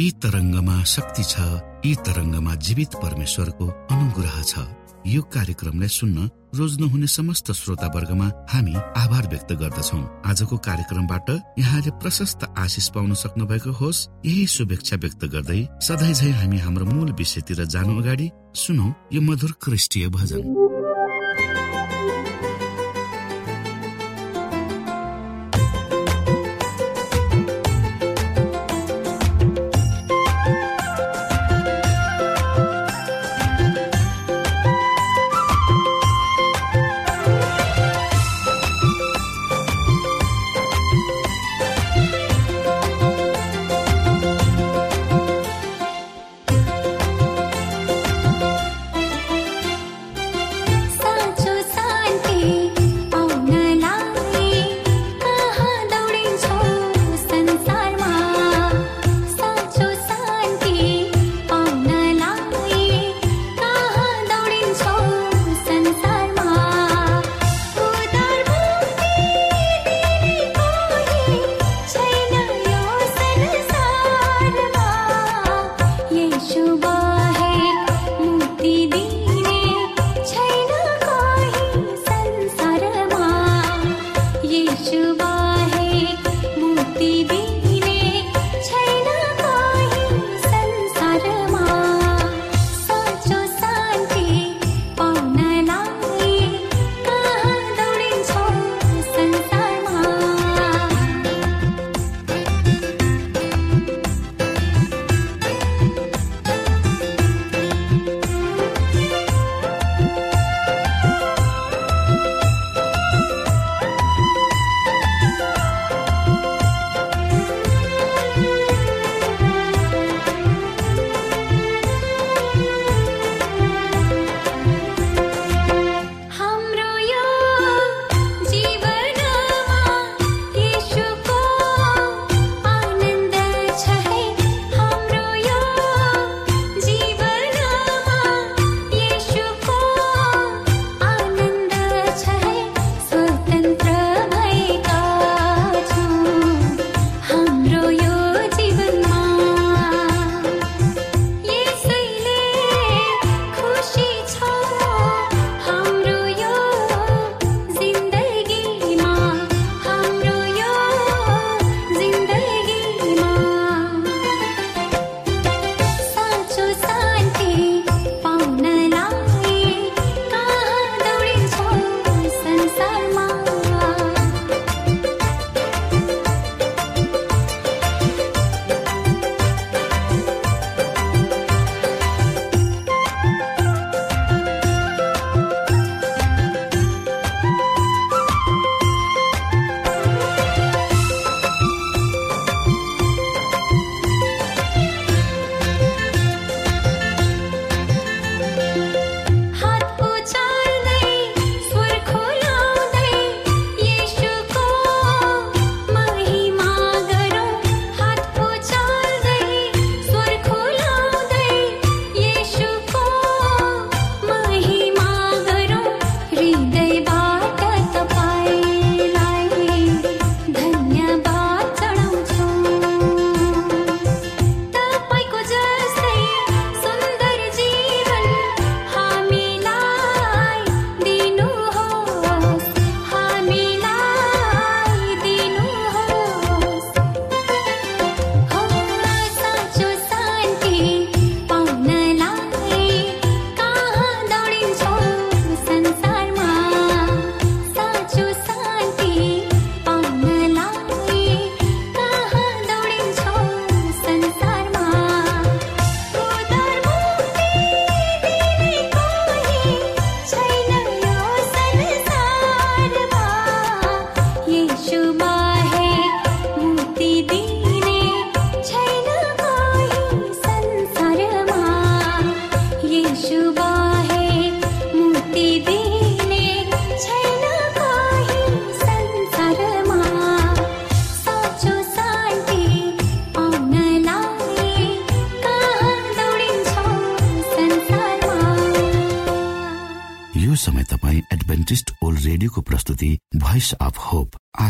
यी तरङ्गमा शक्ति छ यी तरङ्गमा जीवित परमेश्वरको अनुग्रह छ। यो कार्यक्रमलाई सुन्न रोज्नुहुने समस्त श्रोतावर्गमा हामी आभार व्यक्त गर्दछौ। आजको कार्यक्रमबाट यहाँले प्रशस्त आशिष पाउन सक्नु भएको होस्। यही शुभेच्छा व्यक्त गर्दै सधैँ झै हामी हाम्रो मूल विषयतिर जानु अगाडि सुनौ यो मधुर क्रिस्टीय भजन।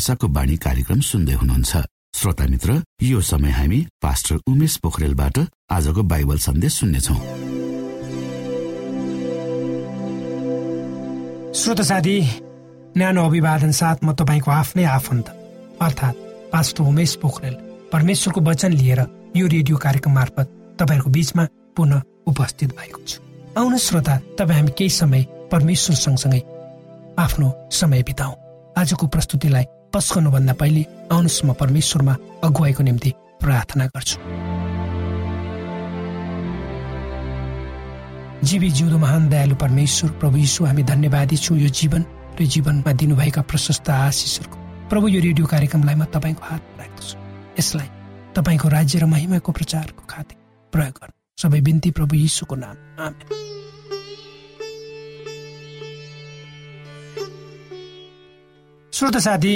आशाको बाणी कार्यक्रम सुन्दै हुनुहुन्छ। श्रोता मित्र यो समय हामी पास्टर उमेश पोखरेलबाट आजको बाइबल सन्देश सुन्नेछौ। श्रोत साथी न्यानो अभिवादन साथ म तपाईँको आफ्नै आफन्त अर्थात् पास्टर उमेश पोखरेल परमेश्वरको वचन लिएर यो रेडियो कार्यक्रम मार्फत तपाईँहरूको बीचमा पुनः उपस्थित भएको छु। आउनु श्रोता तपाईँ हामी केही समय परमेश्वर सँगसँगै आफ्नो समय बिताउ। आजको प्रस्तुतिलाई पस्कनुभन्दा पहिले आउनुहोस् म परमेश्वरमा अगुवाईको निम्ति प्रार्थना गर्छु। जीवी जिउँदो महान दयालु परमेश्वर प्रभु यीशु हामी धन्यवादी छौँ। यो जीवन र जीवनमा दिनुभएका प्रशस्त आशिषहरूको प्रभु यो रेडियो कार्यक्रमलाई म तपाईँको हात राख्दछु। यसलाई तपाईँको राज्य र महिमाको प्रचारको खातिर प्रयोग गर्नु सबै बिन्ती प्रभु यीशुको नाम। आमेन। श्रोत साथी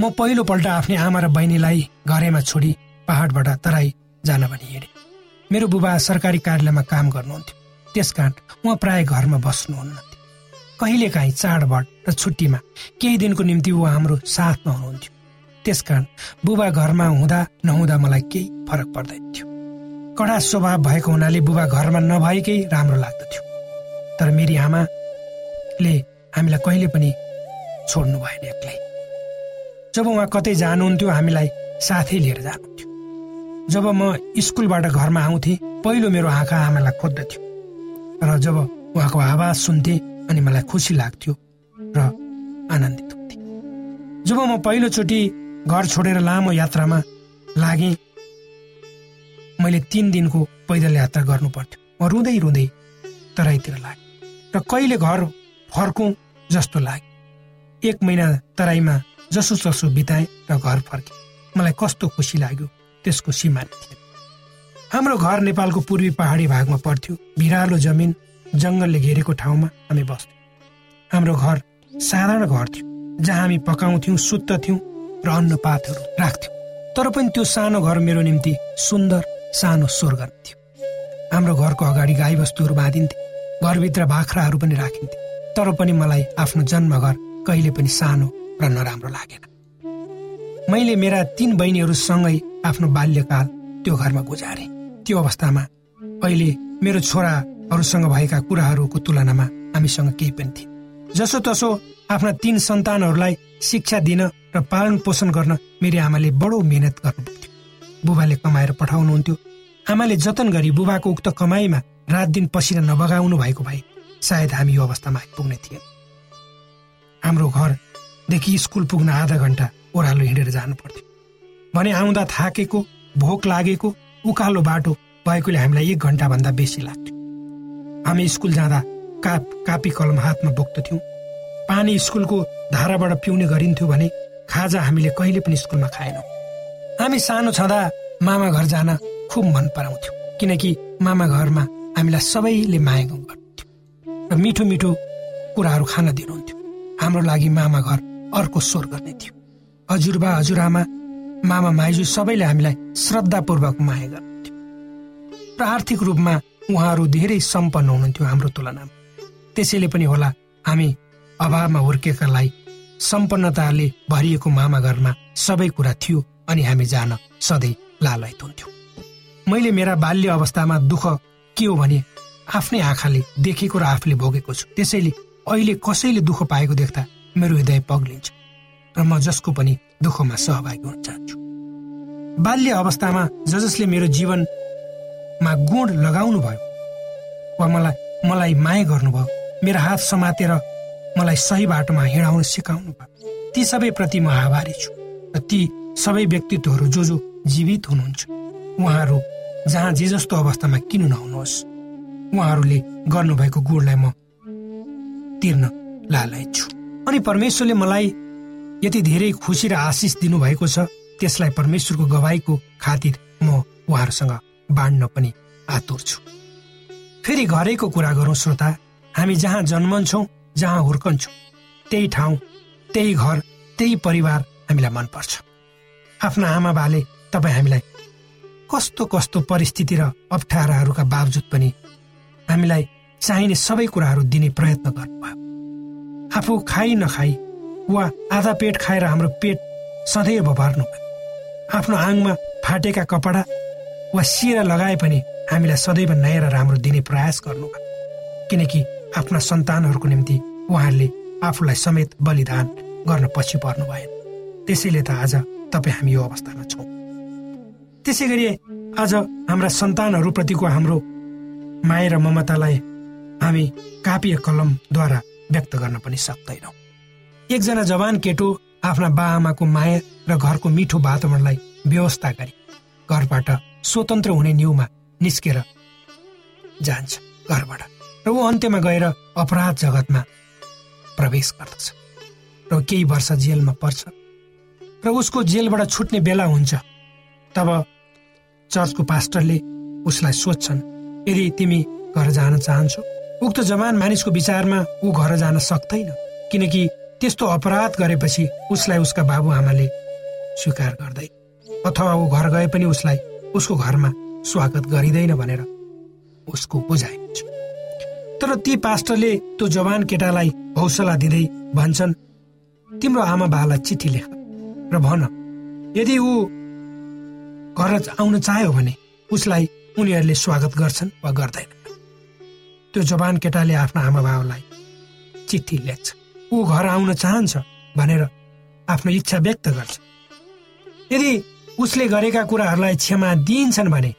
म पहिलोपल्ट आफ्नै आमा र बहिनीलाई घरैमा छोडी पहाडबाट तराई जान भनी हिँडेँ। मेरो बुबा सरकारी कार्यालयमा काम गर्नुहुन्थ्यो। त्यसकारण उहाँ प्राय घरमा बस्नुहुन्न कहिलेकाहीँ चाडबाड र छुट्टीमा केही दिनको निम्ति उहाँ हाम्रो साथमा हुनुहुन्थ्यो। त्यसकारण बुबा घरमा हुँदा नहुँदा मलाई केही फरक पर्दैन थियो। कडा स्वभाव भएको हुनाले बुबा घरमा नभएकै राम्रो लाग्दथ्यो। तर मेरी आमाले हामीलाई कहिले पनि छोड्नु भएन एक्लै। जब उहाँ कतै जानुहुन्थ्यो हामीलाई साथै लिएर जानुहुन्थ्यो। जब म स्कुलबाट घरमा आउँथेँ पहिलो मेरो आँखा आमालाई खोज्दथ्यो। र जब उहाँको आवाज सुन्थेँ अनि मलाई खुसी लाग्थ्यो र आनन्दित हुन्थेँ। जब म पहिलोचोटि घर छोडेर लामो यात्रामा लागेँ मैले तिन दिनको पैदल यात्रा गर्नु पर्थ्यो म रुँदै रुँदै तराईतिर लागेँ। र कहिले घर फर्कौँ जस्तो लाग्यो। एक महिना तराईमा जसो जसो बिताएँ र घर फर्केँ। मलाई कस्तो खुसी लाग्यो त्यसको सीमा थिएन हाम्रो घर नेपालको पूर्वी पहाडी भागमा पर्थ्यो। भिरालो जमिन जङ्गलले घेरेको ठाउँमा हामी बस्थ्यौँ। हाम्रो घर साधारण घर थियो जहाँ हामी पकाउँथ्यौँ सुत्दथ्यौँ र अन्न पातहरू राख्थ्यौँ। तर पनि त्यो सानो घर मेरो निम्ति सुन्दर सानो स्वर्ग थियो। हाम्रो घरको अगाडि गाईबस्तुहरू बाँधिन्थे घरभित्र बाख्राहरू पनि राखिन्थे। तर पनि मलाई आफ्नो जन्मघर कहिले पनि सानो र नराम्रो लागेन। मैले मेरा तीन बहिनीहरूसँगै आफ्नो बाल्यकाल त्यो घरमा गुजारे। त्यो अवस्थामा अहिले मेरो छोराहरूसँग भएका कुराहरूको तुलनामा हामीसँग केही पनि थिए जसो तसो आफ्ना तीन सन्तानहरूलाई शिक्षा दिन र पालन पोषण गर्न मेरी आमाले बडो मेहनत गर्नु पर्थ्यो बुबाले कमाएर पठाउनुहुन्थ्यो। आमाले जतन गरी बुबाको उक्त कमाईमा रात दिन पसिना नबगाउनु भएको भए सायद हामी यो अवस्थामा आइपुग्ने थिएन हाम्रो घरदेखि स्कुल पुग्न आधा घन्टा ओह्रालो हिँडेर जानु पर्थ्यो भने आउँदा थाकेको भोक लागेको उकालो बाटो भएकोले हामीलाई एक घन्टाभन्दा बेसी लाग्थ्यो। हामी स्कुल जाँदा काप कापी कलम हातमा बोक्दथ्यौँ पानी स्कुलको धाराबाट पिउने गरिन्थ्यो भने खाजा हामीले कहिले पनि स्कुलमा खाएनौँ। हामी सानो छँदा मामा घर जान खुब मन पराउँथ्यौँ किनकि मामा घरमा हामीलाई सबैले माया गर्थ्यो र मिठो मिठो कुराहरू खान दिनुहुन्थ्यो। हाम्रो लागि मामा घर अर्को स्वर गर्ने थियो। हजुरबा हजुरआमा मामा माइजू सबैले हामीलाई श्रद्धापूर्वक माया गर्नुहुन्थ्यो। र आर्थिक रूपमा उहाँहरू धेरै सम्पन्न हुनुहुन्थ्यो हाम्रो तुलनामा। त्यसैले पनि होला हामी अभावमा हुर्केकालाई सम्पन्नताले भरिएको मामा घरमा सबै कुरा थियो अनि हामी जान सधैँ लालयत हुन्थ्यौँ। मैले मेरा बाल्य अवस्थामा दुःख के हो भने आफ्नै आँखाले देखेको र आफूले भोगेको छु। त्यसैले अहिले कसैले दुःख पाएको देख्दा मेरो हृदय पग्लिन्छ र म जसको पनि दुःखमा सहभागी हुन चाहन्छु। बाल्य अवस्थामा ज जसले मेरो जीवनमा गुण लगाउनु भयो वा मलाई मलाई माया गर्नुभयो मेरो हात समातेर मलाई सही बाटोमा हिँडाउन सिकाउनु भयो ती सबै प्रति म आभारी छु र ती सबै व्यक्तित्वहरू जो जो जीवित हुनुहुन्छ उहाँहरू जहाँ जे जस्तो अवस्थामा किन नहुनुहोस् उहाँहरूले गर्नुभएको गुणलाई म तिर्न लालय अनि परमेश्वरले मलाई यति धेरै खुसी र आशिष दिनुभएको छ त्यसलाई परमेश्वरको गवाईको खातिर म उहाँहरूसँग बाँड्न पनि आतुर छु। फेरि घरैको कुरा गरौँ श्रोता। हामी जहाँ जन्मन्छौँ जहाँ हुर्कन्छौँ त्यही ठाउँ त्यही घर त्यही परिवार हामीलाई मनपर्छ। आफ्ना आमा बाले तपाईँ हामीलाई कस्तो कस्तो परिस्थिति र अप्ठ्याराहरूका बावजुद पनि हामीलाई चाहिने सबै कुराहरू दिने प्रयत्न गर्नुभयो। आफू खाइ नखाई वा आधा पेट खाएर हाम्रो पेट सदैव भर्नुभयो आफ्नो आङमा फाटेका कपडा वा सिरा लगाए पनि हामीलाई सदैव नयाँ र राम्रो दिने प्रयास गर्नुभयो किनकि आफ्ना सन्तानहरूको निम्ति उहाँहरूले आफूलाई समेत बलिदान गर्न पछि पर्नु भएन। त्यसैले त आज तपाईँ हामी यो अवस्थामा छौँ। त्यसै गरी आज हाम्रा सन्तानहरूप्रतिको हाम्रो माया र ममतालाई हामी कापी कलमद्वारा व्यक्त गर्न पनि सक्दैनौँ। एकजना जवान केटो आफ्ना बाआमाको माया र घरको मिठो वातावरणलाई व्यवस्था गरी घरबाट स्वतन्त्र हुने न्युमा निस्केर जान्छ घरबाट र ऊ अन्त्यमा गएर अपराध जगतमा प्रवेश गर्दछ र केही वर्ष जेलमा पर्छ र उसको जेलबाट छुट्ने बेला हुन्छ। तब चर्चको पास्टरले उसलाई सोध्छन् यदि तिमी घर जान चाहन्छौ उक्त जवान मानिसको विचारमा ऊ घर जान सक्दैन किनकि त्यस्तो अपराध गरेपछि उसलाई उसका बाबुआमाले स्वीकार गर्दै अथवा ऊ घर गए पनि उसलाई उसको घरमा स्वागत गरिँदैन भनेर उसको बुझाइ तर ती पास्टरले त्यो जवान केटालाई हौसला दिँदै भन्छन् तिम्रो आमा बालाई चिठी लेख र भन यदि ऊ घर आउन चाह्यो भने उसलाई उनीहरूले स्वागत गर्छन् वा गर्दैन त्यो जवान केटाले आफ्ना आमा बाबालाई चिठी लेख्छ। ऊ घर आउन चाहन्छ भनेर आफ्नो इच्छा व्यक्त गर्छ। यदि उसले गरेका कुराहरूलाई क्षमा दिइन्छन् भने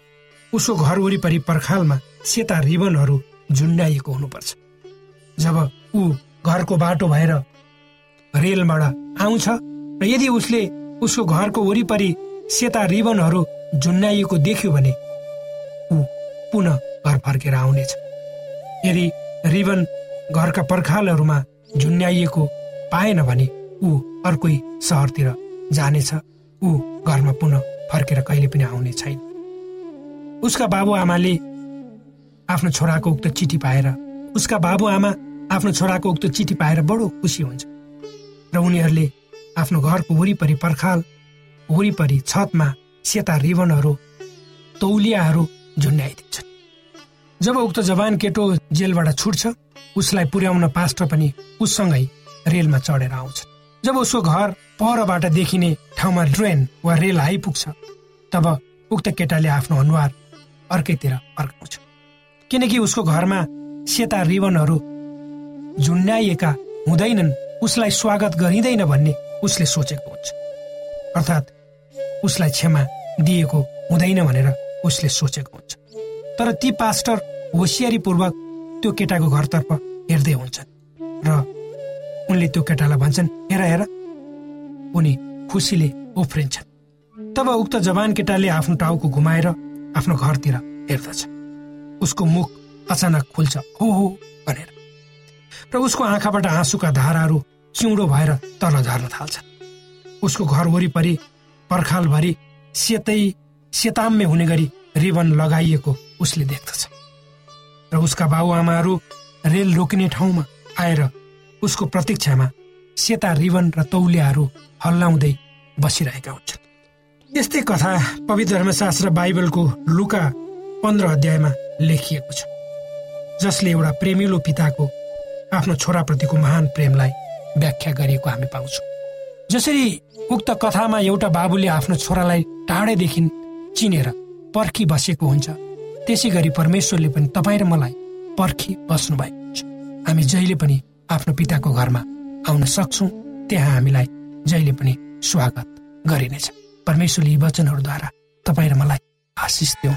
उसको घर वरिपरि पर्खालमा सेता रिबनहरू झुन्डाइएको हुनुपर्छ। जब ऊ घरको बाटो भएर रेलबाट आउँछ र यदि उसले उसको घरको वरिपरि सेता रिबनहरू झुन्डाइएको देख्यो भने ऊ पुनः घर फर्केर आउनेछ। यदि रिबन घरका पर्खालहरूमा झुन्ड्याइएको पाएन भने ऊ अर्कै सहरतिर जानेछ। ऊ घरमा पुनः फर्केर कहिले पनि आउने छैन। उसका बाबुआमाले आफ्नो छोराको उक्त चिठी पाएर उसका बाबुआमा आफ्नो छोराको उक्त चिठी पाएर बडो खुसी हुन्छ र उनीहरूले आफ्नो घरको वरिपरि पर्खाल वरिपरि छतमा सेता रिबनहरू तौलियाहरू झुन्ड्याइदिन्छन् जब उक्त जवान केटो जेलबाट छुट्छ उसलाई पुर्याउन पास्टर पनि उससँगै रेलमा चढेर आउँछ जब उसको घर परबाट देखिने ठाउँमा ट्रेन वा रेल आइपुग्छ तब उक्त केटाले आफ्नो अनुहार अर्कैतिर फर्काउँछ किनकि उसको घरमा सेता रिबनहरू झुन्ड्याइएका हुँदैनन् उसलाई स्वागत गरिँदैन भन्ने उसले सोचेको हुन्छ। अर्थात् उसलाई क्षमा दिएको हुँदैन भनेर उसले सोचेको हुन्छ। तर ती पास्टर होसियारीपूर्वक त्यो केटाको घरतर्फ हेर्दै हुन्छन् र उनले त्यो केटालाई भन्छन् हेर हेर। उनी खुसीले उफ्रिन्छन्। तब उक्त जवान केटाले आफ्नो टाउको घुमाएर आफ्नो घरतिर हेर्दछ। उसको मुख अचानक खुल्छ हो हो भनेर। र उसको आँखाबाट आँसुका धाराहरू चिउँडो भएर तल झर्न थाल्छन्। उसको घर वरिपरि पर्खालभरि सेतै सेताम्य हुने गरी रिबन लगाइएको उसले देख्दछ। र उसका बाबुआमाहरू रेल रोकिने ठाउँमा आएर उसको प्रतीक्षामा सेता रिबन र तौलियाहरू हल्लाउँदै बसिरहेका हुन्छन्। यस्तै कथा पवित्र धर्मशास्त्र बाइबलको लुका पन्ध्र अध्यायमा लेखिएको छ जसले एउटा प्रेमिलो पिताको आफ्नो छोराप्रतिको महान प्रेमलाई व्याख्या गरिएको हामी पाउँछौँ। जसरी उक्त कथामा एउटा बाबुले आफ्नो छोरालाई टाढैदेखि चिनेर पर्खी बसेको हुन्छ त्यसै गरी परमेश्वरले पनि तपाईँ र मलाई पर्खी बस्नु भएको हुन्छ हामी जहिले पनि आफ्नो पिताको घरमा आउन सक्छौँ त्यहाँ हामीलाई जहिले पनि स्वागत गरिनेछ। परमेश्वरले यी वचनहरूद्वारा तपाईँ र मलाई आशिष दिउ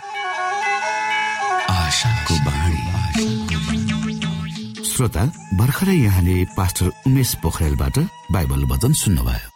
श्रोता भर्खरै यहाँले पास्टर उमेश पोखरेलबाट बाइबल वचन सुन्नुभयो।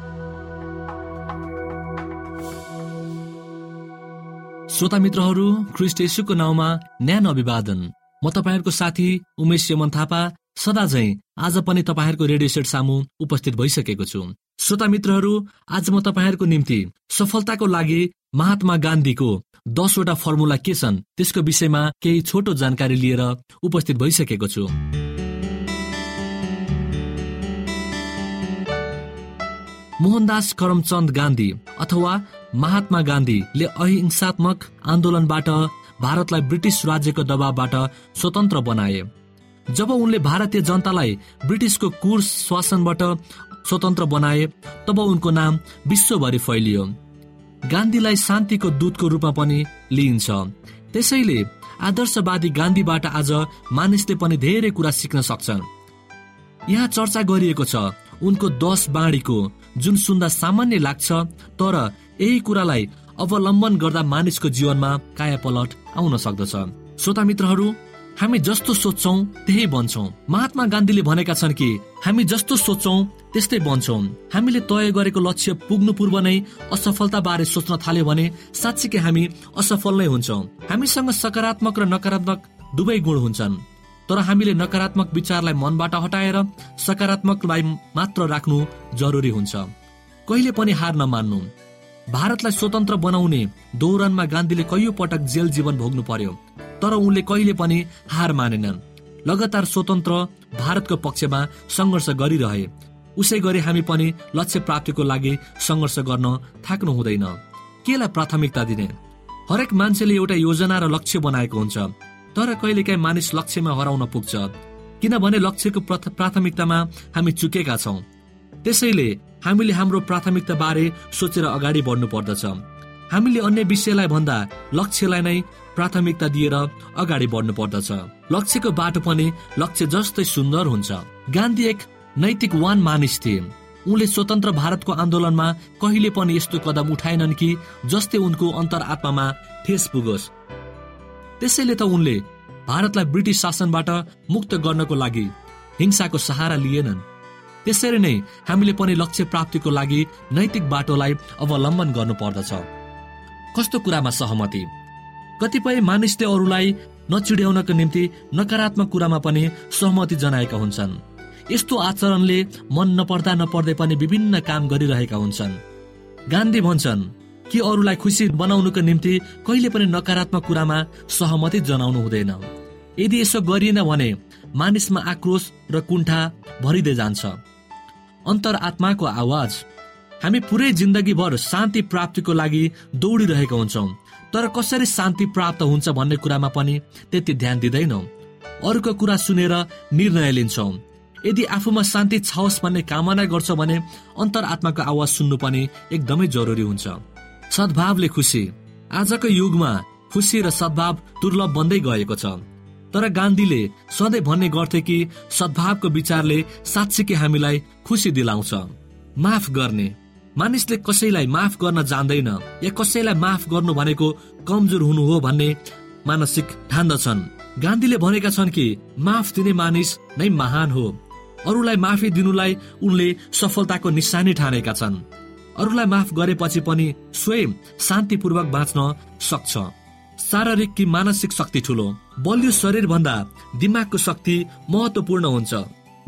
श्रोता मित्रहरू ख्रिस्ट यसुको नाउँमा न्यानो अभिवादन। म तपाईँहरूको साथी उमेश यमन थापा सदा झै आज पनि तपाईँहरूको रेडियो सेट सामु उपस्थित भइसकेको छु। श्रोता मित्रहरू आज म तपाईँहरूको निम्ति सफलताको लागि महात्मा गान्धीको दसवटा फर्मुला के छन् त्यसको विषयमा केही छोटो जानकारी लिएर उपस्थित भइसकेको छु। मोहनदास करमचन्द गान्धी अथवा महात्मा गान्धीले अहिंसात्मक आन्दोलनबाट भारतलाई ब्रिटिस राज्यको दबावबाट स्वतन्त्र बनाए। जब उनले भारतीय जनतालाई ब्रिटिसको कुर शासनबाट स्वतन्त्र बनाए तब उनको नाम विश्वभरि फैलियो। गान्धीलाई शान्तिको दूतको रूपमा पनि लिइन्छ। त्यसैले आदर्शवादी गान्धीबाट आज मानिसले पनि धेरै कुरा सिक्न सक्छन्। यहाँ चर्चा गरिएको छ उनको दस बाणीको जुन सुन्दा सामान्य लाग्छ तर यही कुरालाई अवलम्बन गर्दा मानिसको जीवनमा काया पलट आउन सक्दछ। श्रोता मित्रहरू हामी जस्तो सोच्छौ त्यही बन्छौ। महात्मा गान्धीले भनेका छन् कि हामी जस्तो सोच्छौ त्यस्तै बन्छौ। हामीले तय गरेको लक्ष्य पुग्नु पूर्व नै असफलता बारे सोच्न थाल्यो भने साँच्चीकै हामी असफल नै हुन्छौ। हामीसँग सकारात्मक र नकारात्मक दुवै गुण हुन्छन्। तर हामीले नकारात्मक विचारलाई मनबाट हटाएर सकारात्मकलाई मात्र राख्नु जरुरी हुन्छ। कहिले पनि हार नमान्नु। भारतलाई स्वतन्त्र बनाउने दौरानमा गान्धीले कैयौँ पटक जेल जीवन भोग्नु पर्यो तर उनले कहिले पनि हार मानेनन्। लगातार स्वतन्त्र भारतको पक्षमा सङ्घर्ष गरिरहे। उसै गरी हामी पनि लक्ष्य प्राप्तिको लागि सङ्घर्ष गर्न थाक्नु हुँदैन। केलाई प्राथमिकता दिने? हरेक मान्छेले एउटा योजना र लक्ष्य बनाएको हुन्छ तर कहिलेकाहीँ मानिस लक्ष्यमा हराउन पुग्छ। किनभने लक्ष्यको प्राथमिकतामा हामी चुकेका छौँ। त्यसैले हामीले हाम्रो प्राथमिकता बारे सोचेर अगाडि बढ्नु पर्दछ। हामीले अन्य विषयलाई भन्दा लक्ष्यलाई नै प्राथमिकता दिएर अगाडि बढ्नु पर्दछ। लक्ष्यको बाटो पनि लक्ष्य जस्तै सुन्दर हुन्छ। गान्धी एक नैतिकवान मानिस थिए। उनले स्वतन्त्र भारतको आन्दोलनमा कहिले पनि यस्तो कदम उठाएनन् कि जस्तै उनको अन्तर आत्मामा ठेस पुगोस्। त्यसैले त उनले भारतलाई ब्रिटिस शासनबाट मुक्त गर्नको लागि हिंसाको सहारा लिएनन्। त्यसरी नै हामीले पनि लक्ष्य प्राप्तिको लागि नैतिक बाटोलाई अवलम्बन गर्नु पर्दछ कस्तो कुरामा सहमति? कतिपय मानिसले अरूलाई नचिड्याउनको निम्ति नकारात्मक कुरामा पनि सहमति जनाएका हुन्छन्। यस्तो आचरणले मन नपर्दा नपर्दै पनि विभिन्न काम गरिरहेका हुन्छन्। गान्धी भन्छन् कि अरूलाई खुसी बनाउनुको निम्ति कहिले पनि नकारात्मक कुरामा सहमति जनाउनु हुँदैन। यदि यसो गरिएन भने मानिसमा आक्रोश र कुण्ठा भरिँदै जान्छ। अन्तर आत्माको आवाज। हामी पुरै जिन्दगीभर शान्ति प्राप्तिको लागि दौडिरहेका हुन्छौँ। तर कसरी शान्ति प्राप्त हुन्छ भन्ने कुरामा पनि त्यति ध्यान दिँदैनौँ। अरूको कुरा सुनेर निर्णय लिन्छौँ। यदि आफूमा शान्ति छाओस् भन्ने कामना गर्छ भने अन्तर आत्माको आवाज सुन्नु पनि एकदमै जरुरी हुन्छ। सद्भावले खुसी। आजको युगमा खुसी र सद्भाव दुर्लभ बन्दै गएको छ। तर गान्धीले सधैँ भन्ने गर्थे कि सद्भावको विचारले साँच्चीकै हामीलाई खुसी दिलाउँछ। माफ गर्ने। मानिसले कसैलाई माफ गर्न जान्दैन या कसैलाई माफ गर्नु भनेको कमजोर हुनु हो भन्ने मानसिक ठान्दछन् गान्धीले भनेका छन् कि माफ दिने मानिस नै महान हो। अरूलाई माफी दिनुलाई उनले सफलताको निशानी ठानेका छन्। अरूलाई माफ गरेपछि पनि स्वयं शान्तिपूर्वक बाँच्न सक्छ। शारीरिक कि मानसिक शक्ति ठुलो बलियो शरीर भन्दा दिमागको शक्ति महत्वपूर्ण हुन्छ।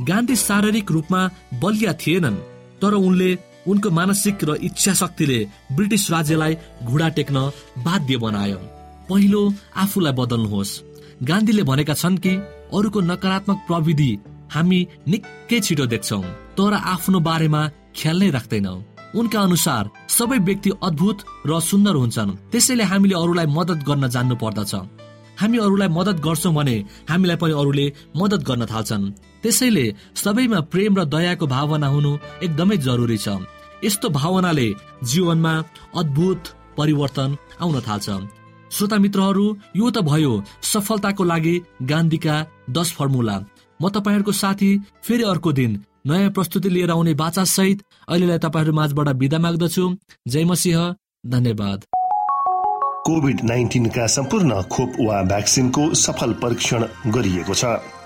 गान्धी शारीरिक रूपमा बलिया थिएनन् तर उनले उनको मानसिक र इच्छा शक्तिले ब्रिटिस राज्यलाई घुडा टेक्न बाध्य बनायो। पहिलो आफूलाई बदल्नुहोस्। गान्धीले भनेका छन् कि अरूको नकारात्मक प्रविधि हामी निकै छिटो देख्छौ तर आफ्नो बारेमा ख्याल नै राख्दैनौ। उनका अनुसार सबै व्यक्ति अद्भुत र सुन्दर हुन्छन्। त्यसैले हामीले अरूलाई मद्दत गर्न जान्नु पर्दछ। हामी अरूलाई मद्दत गर्छौँ भने हामीलाई पनि अरूले मद्दत गर्न थाल्छन्। त्यसैले सबैमा प्रेम र दयाको भावना हुनु एकदमै जरुरी छ। यस्तो भावनाले जीवनमा अद्भुत परिवर्तन आउन थाल्छ। श्रोता मित्रहरू यो त भयो सफलताको लागि गान्धीका दस फर्मुला। म तपाईँहरूको साथी फेरि अर्को दिन नयाँ प्रस्तुति लिएर आउने बाचा सहित अहिलेलाई तपाईँहरू माझबाट विदा माग्दछु। जय मसिंह धन्यवाद। कोभिड नाइन्टिनका सम्पूर्ण खोप वा भ्याक्सिनको सफल परीक्षण गरिएको छ।